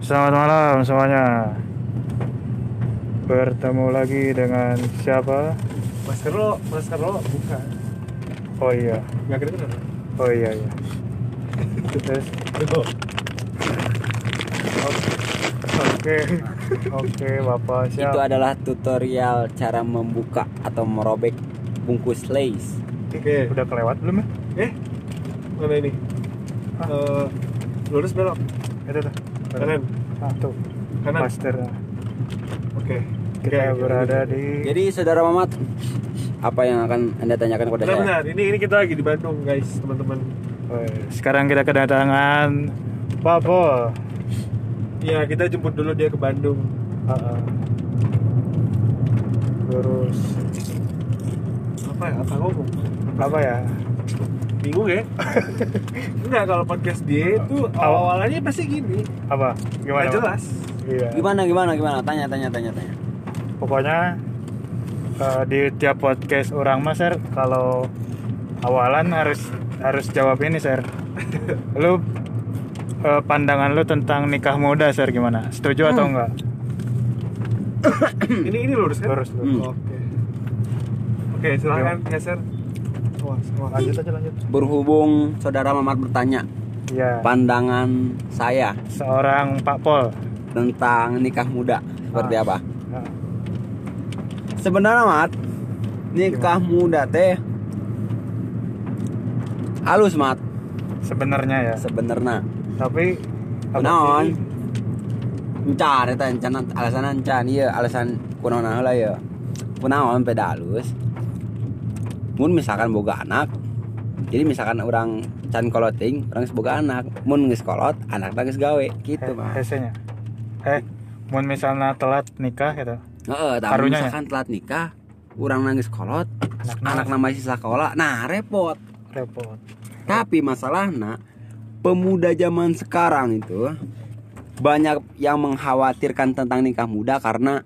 Selamat malam semuanya. Bertemu lagi dengan siapa? Masker lo, masker lo buka. Oh iya, Nggak kedengeran. oh iya iya. Terus, Tuh. oke, oke bapak siap. Itu adalah tutorial cara membuka atau merobek bungkus lace. Oke. Udah kelewat belum ya? Eh, mana ini? Hah? Eh, lurus belok. Itu tuh. Kanan. Ah, tuh. Kanan. Master. Oke. Kita Oke, berada di Jadi saudara Mamat, apa yang akan anda tanyakan kepada saya? Benar-benar. Ini ini kita lagi di Bandung, guys, teman-teman. Sekarang kita kedatangan Pak Pol. Iya, kita jemput dulu dia ke Bandung. Ah, ah. Lurus Apa ya? Apa ngomong? apa ya? Bingung ya? Enggak, kalau podcast dia itu awal-awalnya pasti gini. Apa? Gimana? Nggak jelas. Iya. Gimana gimana gimana? Tanya tanya tanya tanya. pokoknya eh, di tiap podcast orang mas Ser, kalau awalan harus harus jawab ini Ser lu eh, pandangan lu tentang nikah muda Ser gimana setuju atau enggak ini ini lurus kan? lurus lurus Hmm. Oke. Oke, silakan geser. Wah, wah. lanjut aja lanjut Berhubung saudara Mamat bertanya iya pandangan saya seorang Pak Pol tentang nikah muda seperti Ah. apa? Nah, Sebenarnya Mat, nikah muda teh halus Mat sebenarnya ya sebenarnya. tapi apa Naon? sih? Encan eta encan alasan encan ieu alasan kunaon heula ya. Kunaon peda halus. Mun misalkan boga anak, jadi misalkan orang can koloting, orang boga anak. Mun geus kolot, anakna geus gawe gitu Eh, mah. hesenya eh mun misalnya telat nikah gitu Heeh, tapi misalkan telat nikah, urang nangis kolot, Anak- anak nama masih sekolah, nah repot. repot Tapi masalahnya pemuda zaman sekarang itu banyak yang mengkhawatirkan tentang nikah muda karena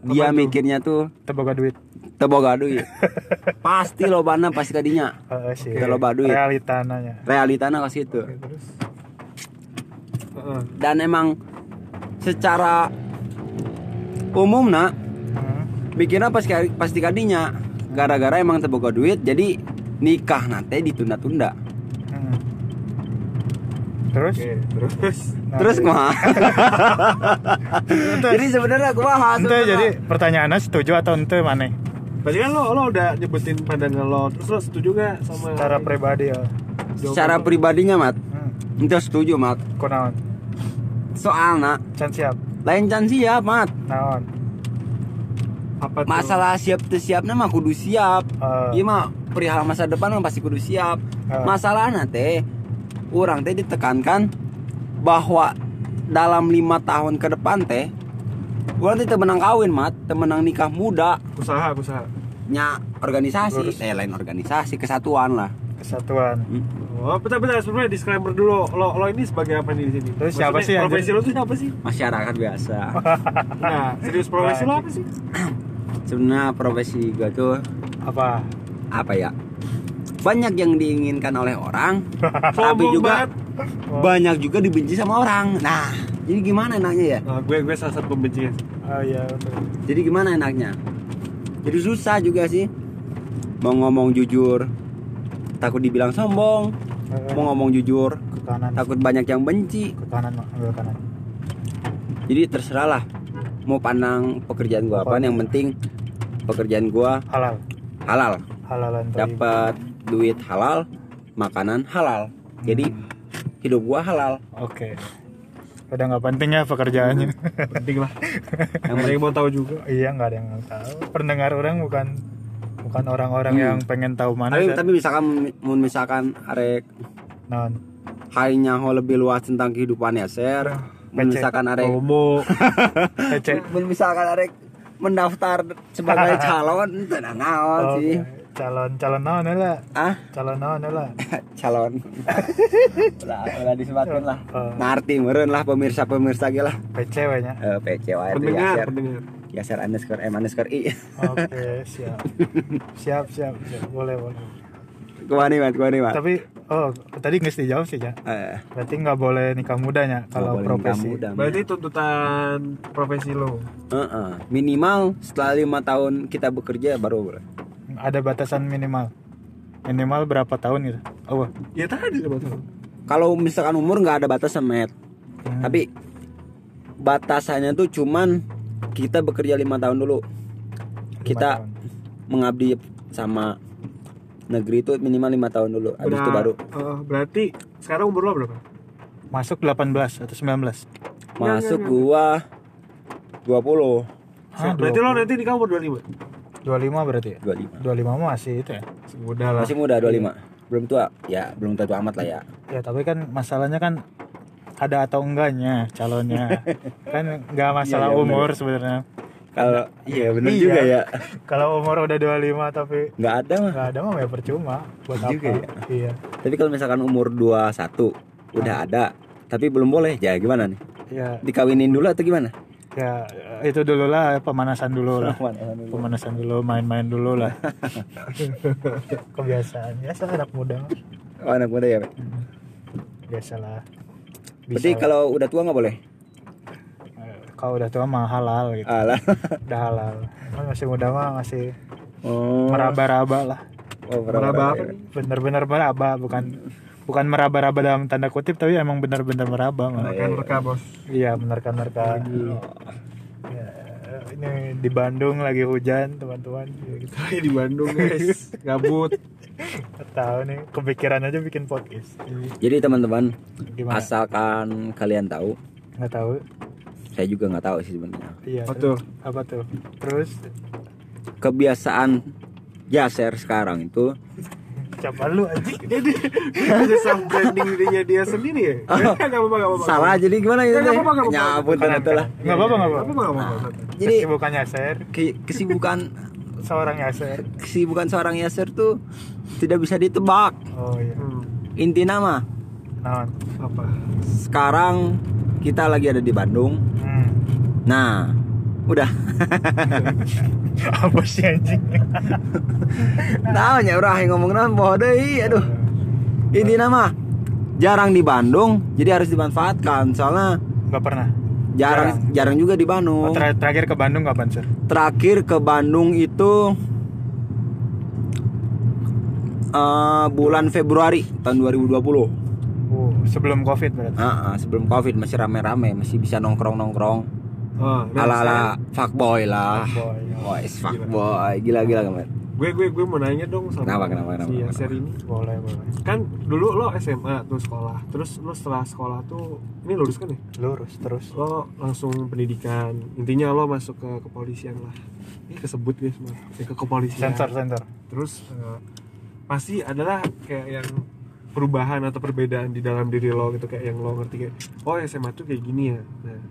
dia mikirnya tuh teboga duit teboga duit. pasti lobana pasti kadinya. Eh, sih Kita loba duit. realitananya Realitana ke situ. Terus. Heeh. Dan emang secara umum nak Hmm. mikirnya pasti pasti kadinya gara-gara emang teboga duit jadi nikah nanti ditunda-tunda. Hmm. Terus? Oke, terus. Nah, Terus kumaha? jadi sebenarnya kumaha ente jadi pertanyaannya setuju atau ente mana Berarti kan lo lo udah nyebutin pandangan lo, terus lo setuju gak sama secara pribadi ya? Secara lo? pribadinya mat. Hmm. itu setuju mat. Kunaon soalnya can siap? Lain can siap mat. Naon? Apa tuh? masalah siap tuh siapnya mah kudu siap. Eh, iya mah perihal masa depan mah pasti kudu siap. Eh. masalahnya teh orang teh ditekankan bahwa dalam lima tahun ke depan teh orang teh menang kawin mat teu menang nikah muda usaha usaha. nya organisasi eh lain organisasi kesatuan lah kesatuan Hmm. Oh, bentar bentar sebelumnya disclaimer dulu. Lo lo ini sebagai apa nih di sini? Terus siapa Maksudnya, sih, anjir? Profesi lo tuh siapa sih? masyarakat biasa Nah, serius profesi lo apa sih? sebenarnya profesi gue tuh apa apa ya banyak yang diinginkan oleh orang tapi juga. Oh. banyak juga dibenci sama orang. Nah jadi gimana enaknya ya? Nah, gue gue salah satu pembencinya. oh iya betul jadi gimana enaknya? Jadi susah juga sih. Mau ngomong jujur takut dibilang sombong. Eh, mau ngomong jujur ke kanan. takut banyak yang benci. Ke kanan ambil kanan. Jadi terserah lah mau pandang pekerjaan gua apa yang penting pekerjaan gua halal. halal. Halalan thayyib. dapat duit halal makanan halal. Jadi hidup gua halal. Oke. Udah nggak penting ya pekerjaannya? Penting lah. yang yang mau tahu juga. iya nggak ada yang tahu. Pendengar orang bukan bukan orang-orang Hmm. yang pengen tahu mana tapi, tapi misalkan misalkan arek non. hainya ho lebih luas tentang kehidupannya share mun Pece. misalkan arek Homo. Misalkan arek mendaftar sebagai calon tenang naon sih calon calon naon lah ah? Calon naon lah calon. Ulah ulah disebutkan lah. Oh. ngerti meureun lah pemirsa pemirsa ge lah. PC nya? Eh PC wae tuh ya Pendengar, share pendengar. ya share underscore m underscore i. Oke siap. Siap siap siap. Boleh boleh. Ke mana mat ke mana mat. Tapi Oh, tadi nggak dijawab sih ya. Eh, Berarti nggak boleh nikah mudanya kalau profesi. muda, Berarti tuntutan profesi lo. Heeh. minimal setelah lima tahun kita bekerja baru boleh. Ada batasan minimal. Minimal berapa tahun gitu? Oh, Ya tadi. Kalau misalkan umur nggak ada batasan met, Hmm. tapi batasannya tuh cuman kita bekerja lima tahun dulu. lima Kita tahun. mengabdi sama negeri itu minimal lima tahun dulu. Habis itu baru eh, berarti sekarang umur lo berapa? masuk 18 atau 19. masuk gua 20 Hah, berarti lo nanti nikah umur 25? 25 berarti ya? 25. 25 mah masih itu ya. Mudah lah. Masih muda 25. Belum tua. Ya, belum tua amat lah ya. Ya, tapi kan masalahnya kan ada atau enggaknya calonnya. kan nggak masalah Iya, iya, umur sebenarnya. Kalau iya benar Iya. juga ya. Kalau umur udah 25 tapi Nggak ada mah. nggak ada mah ya percuma buat Juga apa? ya. Iya. Tapi kalau misalkan umur 21 udah ada tapi belum boleh, ya gimana nih? Ya, Dikawinin dulu atau gimana? ya itu dulu lah pemanasan dulu lah. Pemanasan dulu, main-main dulu lah. Kebiasaan biasa anak muda. Oh, anak muda ya. Pak? biasalah. Berarti kalau udah tua nggak boleh? Eh, kalau udah tua mah halal gitu. Alah. Udah halal. Kan masih muda mah masih Oh. meraba-raba lah. Oh, Meraba ya. Bener-bener meraba, bukan bukan meraba-raba dalam tanda kutip tapi emang bener-bener meraba. Kan reka bos. Iya, menerka-nerka. Ya, ini di Bandung lagi hujan, teman-teman. Ya, gitu. Kayak di Bandung guys, gabut. Tahu nih, kepikiran aja bikin podcast. Jadi teman-teman, Gimana? asalkan kalian tahu, Nggak tahu. saya juga nggak tahu sih sebenarnya. Iya. Apa tuh? Apa tuh? Terus Kebiasaan Jaser sekarang itu siapa lu anjing? Jadi dia bisa self branding dirinya dia sendiri ya? Gak apa-apa, gak apa-apa. salah jadi gimana gitu Nggak teh? apa-apa, nggak apa-apa. Nyabut dan itulah. Nggak apa-apa, nggak Gak apa-apa. apa-apa. Jadi Kesibukannya Yaser, ke- kesibukan seorang Yaser. kesibukan seorang Yaser tuh tidak bisa ditebak. Oh iya. Hmm, Inti nama Naon? apa? sekarang kita lagi ada di Bandung. Hmm. Nah, udah. apa sih anjing? Tahu nya urah yang ngomong naon poho deui aduh. Inti nama jarang di Bandung, jadi harus dimanfaatkan. Soalnya Nggak pernah. jarang jarang juga di Oh, Bandung. ter- terakhir ke Bandung kapan sir? Terakhir ke Bandung itu eh, bulan Februari tahun 2020. Oh, sebelum Covid berarti. Ah, ah, sebelum Covid masih rame-rame, masih bisa nongkrong-nongkrong. Oh, nah, Ala-ala fuckboy lah. Boy. Boys fuckboy, gila-gila kan. Gue gue gue mau nanya dong sama Kenapa, kenapa, kenapa, si? Yaser ini. Boleh, boleh. Kan dulu lo SMA tuh sekolah, terus lo setelah sekolah tuh ini lulus kan ya? Lurus terus. Lo langsung pendidikan, intinya lo masuk ke kepolisian lah. Ini kesebut guys, mas. Ya, ke kepolisian. Sensor, sensor. Terus eh, pasti adalah kayak yang perubahan atau perbedaan di dalam diri lo gitu kayak yang lo ngerti kayak oh SMA tuh kayak gini ya. Nah,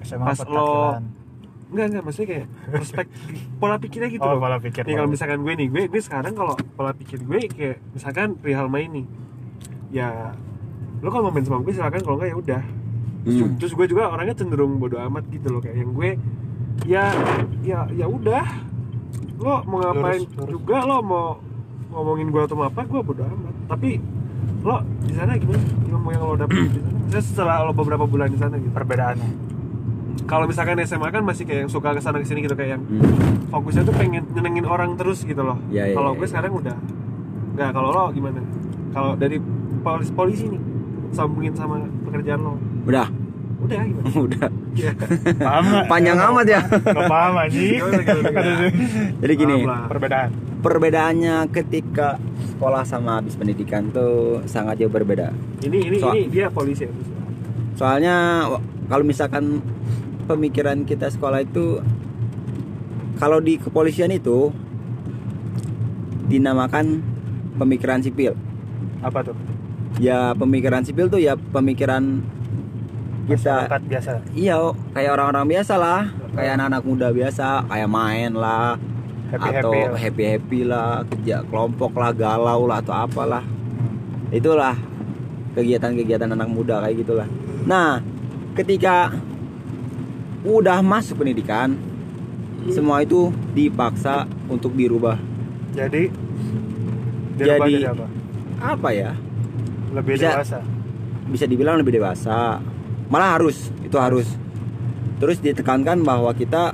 SMA Pas lo- enggak enggak maksudnya kayak perspektif pola pikirnya gitu Oh, loh. pola pikir. Nih kalau misalkan gue nih, gue gue sekarang kalau pola pikir gue kayak misalkan perihal main nih, ya lo kalau mau main sama gue silakan kalau enggak ya udah. Terus, Hmm. terus gue juga orangnya cenderung bodoh amat gitu loh kayak yang gue ya ya ya udah lo mau ngapain Lurus, lurus. juga lo mau ngomongin gue atau apa gue bodoh amat tapi lo di sana gimana ilmu yang lo dapet di sana setelah lo beberapa bulan di sana gitu Perbedaannya. Kalau misalkan SMA kan masih kayak yang suka ke sana ke sini gitu kayak yang Hmm. fokusnya tuh pengen nyenengin orang terus gitu loh. Ya, ya, kalau ya, gue ya. sekarang udah nggak kalau lo gimana? Kalau dari polisi polisi nih sambungin sama pekerjaan lo, Udah, udah gimana? udah. Iya. Paham? Panjang amat ya. Nggak paham gimana? Jadi gini, Paham lah. Perbedaan. perbedaannya ketika sekolah sama habis pendidikan tuh sangat jauh berbeda. Ini ini So- ini dia polisi ya. Soalnya kalau misalkan pemikiran kita sekolah itu kalau di kepolisian itu dinamakan pemikiran sipil. Apa tuh? Ya pemikiran sipil tuh ya pemikiran kita Masyarakat biasa. iya kayak orang-orang biasa lah, kayak anak-anak muda biasa, kayak main lah Happy atau happy. happy happy lah, kerja kelompok lah, galau lah atau apalah. Hmm. itulah kegiatan-kegiatan anak muda kayak gitulah nah ketika udah masuk pendidikan semua itu dipaksa untuk dirubah. Jadi dirubah Jadi- apa? apa ya? Lebih Bisa. dewasa. bisa dibilang lebih dewasa. Malah harus itu harus. Terus ditekankan bahwa kita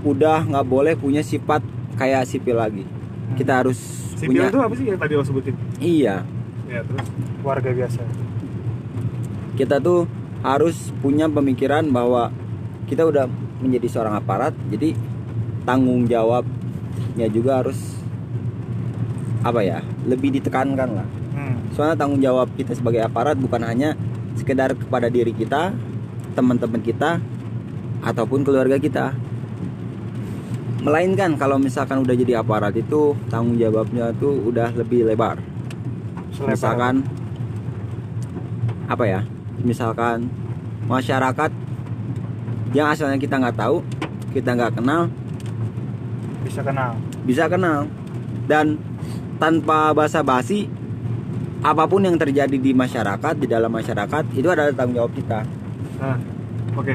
udah nggak boleh punya sifat kayak sipil lagi. Kita harus sipil punya itu apa sih yang tadi lo sebutin? Iya. Ya terus warga biasa. Kita tuh harus punya pemikiran bahwa kita udah menjadi seorang aparat jadi tanggung jawabnya juga harus apa ya lebih ditekankan lah hmm. soalnya tanggung jawab kita sebagai aparat bukan hanya sekedar kepada diri kita teman-teman kita ataupun keluarga kita melainkan kalau misalkan udah jadi aparat itu tanggung jawabnya tuh udah lebih lebar Selebar. misalkan apa ya misalkan masyarakat yang asalnya kita nggak tahu kita nggak kenal bisa kenal bisa kenal dan tanpa basa-basi apa pun yang terjadi di masyarakat di dalam masyarakat itu adalah tanggung jawab kita nah oke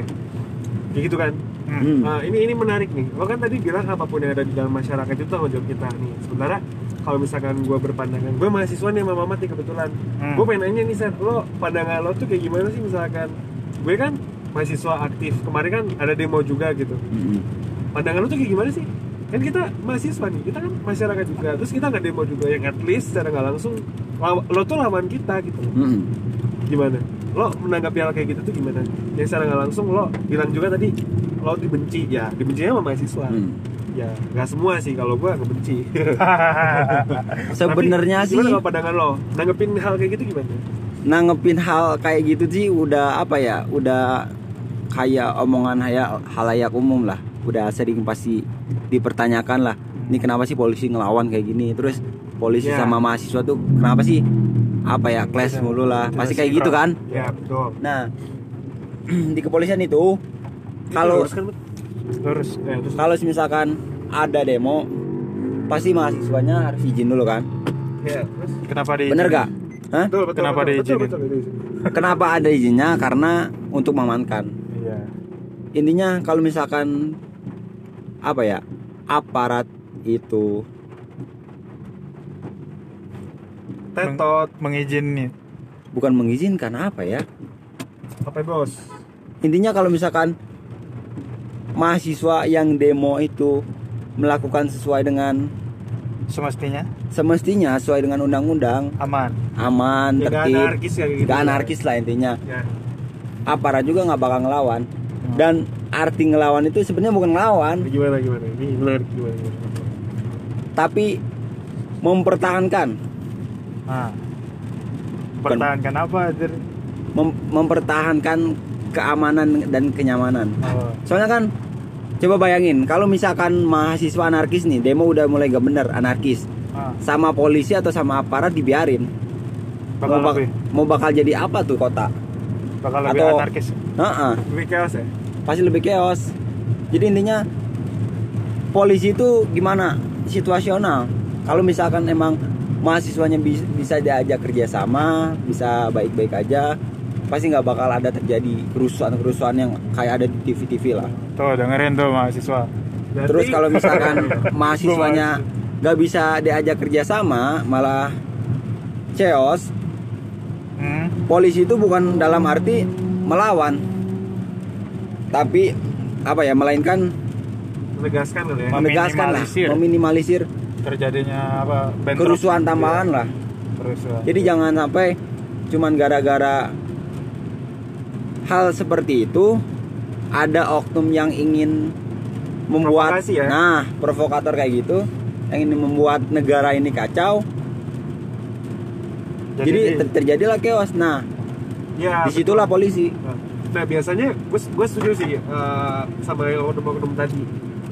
kayak gitu kan hmm. Hmm. Nah, ini ini menarik nih. Lo kan tadi bilang apa pun yang ada di dalam masyarakat itu tanggung jawab kita nih. Sementara kalau misalkan gue berpandangan, gue mahasiswa nih sama Mamat nih kebetulan. Hmm. Gue pengen nanya nih, Seth, lo pandangan lo tuh kayak gimana sih misalkan gue kan mahasiswa aktif. Kemarin kan ada demo juga gitu. Mm-mm. Pandangan lo tuh kayak gimana sih? Kan kita mahasiswa nih, kita kan masyarakat juga. Terus kita nggak demo juga yang at least secara nggak langsung lo tuh lawan kita gitu. Mm-mm. Gimana? Lo menanggapi hal kayak gitu tuh gimana? Yang secara nggak langsung lo bilang juga tadi lo dibenci ya, dibencinya sama mahasiswa. Mm. Ya, nggak semua sih kalau gua nggak benci. sebenarnya sih Gimana pandangan lo? Nanggepin hal kayak gitu gimana? nanggepin hal kayak gitu sih udah apa ya udah kayak omongan haya halayak umum lah. Udah sering pasti dipertanyakan lah ini kenapa sih polisi ngelawan kayak gini? Terus polisi Ya. sama mahasiswa tuh kenapa sih? Apa ya clash Tidak- mulu lah. Pasti kayak gitu sinkron. kan? Ya, betul. nah di kepolisian itu kalau kan, Ya, terus? kalau misalkan ada demo pasti mahasiswanya harus izin dulu kan? Ya, terus? Kenapa di bener gak Hah? betul, betul, Kenapa betul, diizinin? betul, betul, betul. kenapa ada izinnya? Karena untuk mengamankan iya intinya kalau misalkan apa ya aparat itu Tetot, mengizin nih bukan mengizinkan apa ya? Apa bos? intinya kalau misalkan mahasiswa yang demo itu melakukan sesuai dengan semestinya? Semestinya sesuai dengan undang-undang. Aman. Aman Ya, tertib. anarkis kayak gitu. nggak anarkis lah intinya. Ya, aparat juga nggak bakal ngelawan dan arti ngelawan itu sebenarnya bukan ngelawan gimana gimana? Ini gimana? gimana? tapi mempertahankan nah pertahankan apa Dir? mem- mempertahankan keamanan dan kenyamanan oh, Soalnya kan coba bayangin kalau misalkan mahasiswa anarkis nih demo udah mulai gak bener anarkis ah, sama polisi atau sama aparat dibiarin bakal mau, bak- lebih mau bakal jadi apa tuh kota? bakal lebih atau- anarkis Heeh, Lebih chaos ya? pasti lebih chaos. Jadi intinya polisi itu gimana situasional. Kalau misalkan emang mahasiswanya bis- bisa diajak kerjasama, bisa baik-baik aja, pasti nggak bakal ada terjadi kerusuhan-kerusuhan yang kayak ada di TV-TV lah. tuh dengerin tuh mahasiswa Berarti- Terus kalau misalkan mahasiswanya nggak bisa diajak kerjasama, malah chaos. hmm, Polisi itu bukan dalam arti melawan, tapi apa ya, melainkan menegaskan kali ya. menegaskan lah, Meminimalisir. terjadinya apa bentrok. kerusuhan tambahan lah. kerusuhan Jadi jangan sampai cuman gara-gara hal seperti itu ada oknum yang ingin membuat Provokasi ya? nah provokator kayak gitu yang ingin membuat negara ini kacau jadi, ter- terjadilah chaos nah Ya, di situlah betul. polisi Nah biasanya gue gue setuju sih eh, sama yang oknum-oknum tadi.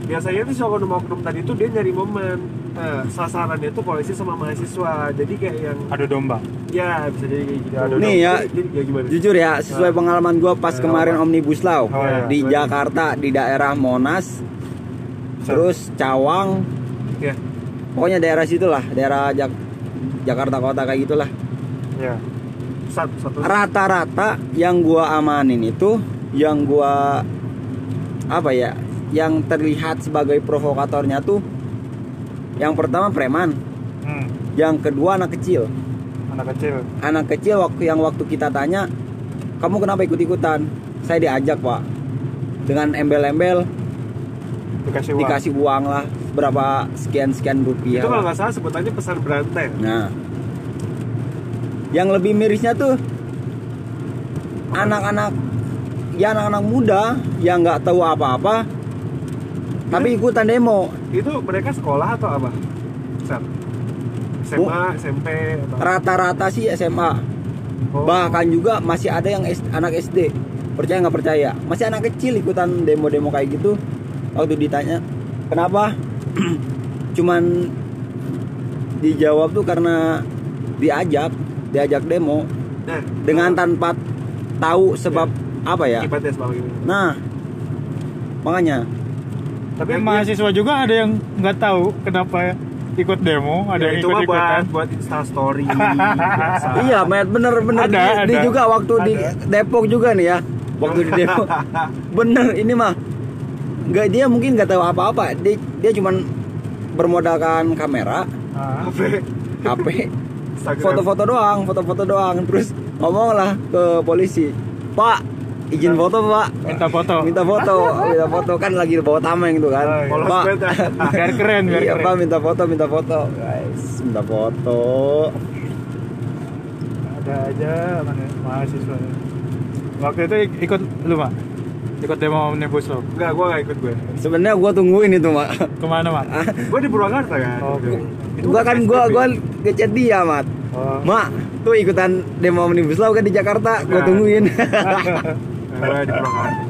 Biasanya tuh si oknum-oknum tadi tuh dia nyari momen. Nah, sasarannya tuh polisi sama mahasiswa. Jadi kayak yang adu domba ya bisa jadi kayak gitu. Ya, aduh, Nih ya. Jadi, jadi ya gimana? jujur ya sesuai pengalaman gua pas Eh, kemarin apa? omnibus law Oh, iya. di Gimana? Jakarta di daerah Monas terus Cawang Ya. pokoknya daerah situlah daerah Jak- Jakarta kota kayak gitulah ya. Rata-rata yang gua amanin itu yang gua apa ya yang terlihat sebagai provokatornya tuh yang pertama preman. Hmm, yang kedua anak kecil. Anak kecil. Anak kecil waktu yang waktu kita tanya kamu kenapa ikut ikutan saya diajak pak. Dengan embel-embel. Dikasih uang. Dikasih uang lah berapa sekian sekian rupiah itu kalau nggak salah sebutannya pesan berantai nah yang lebih mirisnya tuh anak-anak ya anak-anak muda yang nggak tahu apa-apa tapi ikutan demo. Itu mereka sekolah atau apa? SMA SMP atau? rata-rata sih SMA Oh. bahkan juga masih ada yang S- anak SD percaya nggak percaya? Masih anak kecil ikutan demo-demo kayak gitu. Waktu ditanya kenapa? Cuman dijawab tuh karena diajak diajak demo nah. dengan tanpa tahu sebab apa ya? Sebab ini. Nah makanya. Tapi Yang mahasiswa juga ada yang nggak tahu kenapa ikut demo ada ya, yang itu ikut buat buat insta story biasa. iya met bener bener. Ada, di, di ada. juga waktu di Ada. Depok juga nih ya waktu di Depok. Bener ini mah nggak dia mungkin nggak tahu apa-apa. Dia dia cuman bermodalkan kamera Ah, HP HP Instagram. foto-foto doang foto-foto doang. Terus ngomong lah ke polisi. Pak izin foto pak. Minta foto. Minta foto minta foto. Kan lagi bawa tameng tuh kan. Oh, iya. Pak. Ya. biar keren biar iya keren. Pak minta foto minta foto. Guys minta foto. Ada aja mana mahasiswa. Waktu itu ik- ikut lu mak ikut demo omnibus law Enggak, gua nggak ikut gue. sebenarnya gua tungguin itu mak ke mana mak Gue di Purwakarta kan. oke Itu gua kan gua PSBB. gua ngechat dia mat oh. mak tuh ikutan demo omnibus law kan di Jakarta gua Nah. tungguin Karena di Purwakarta.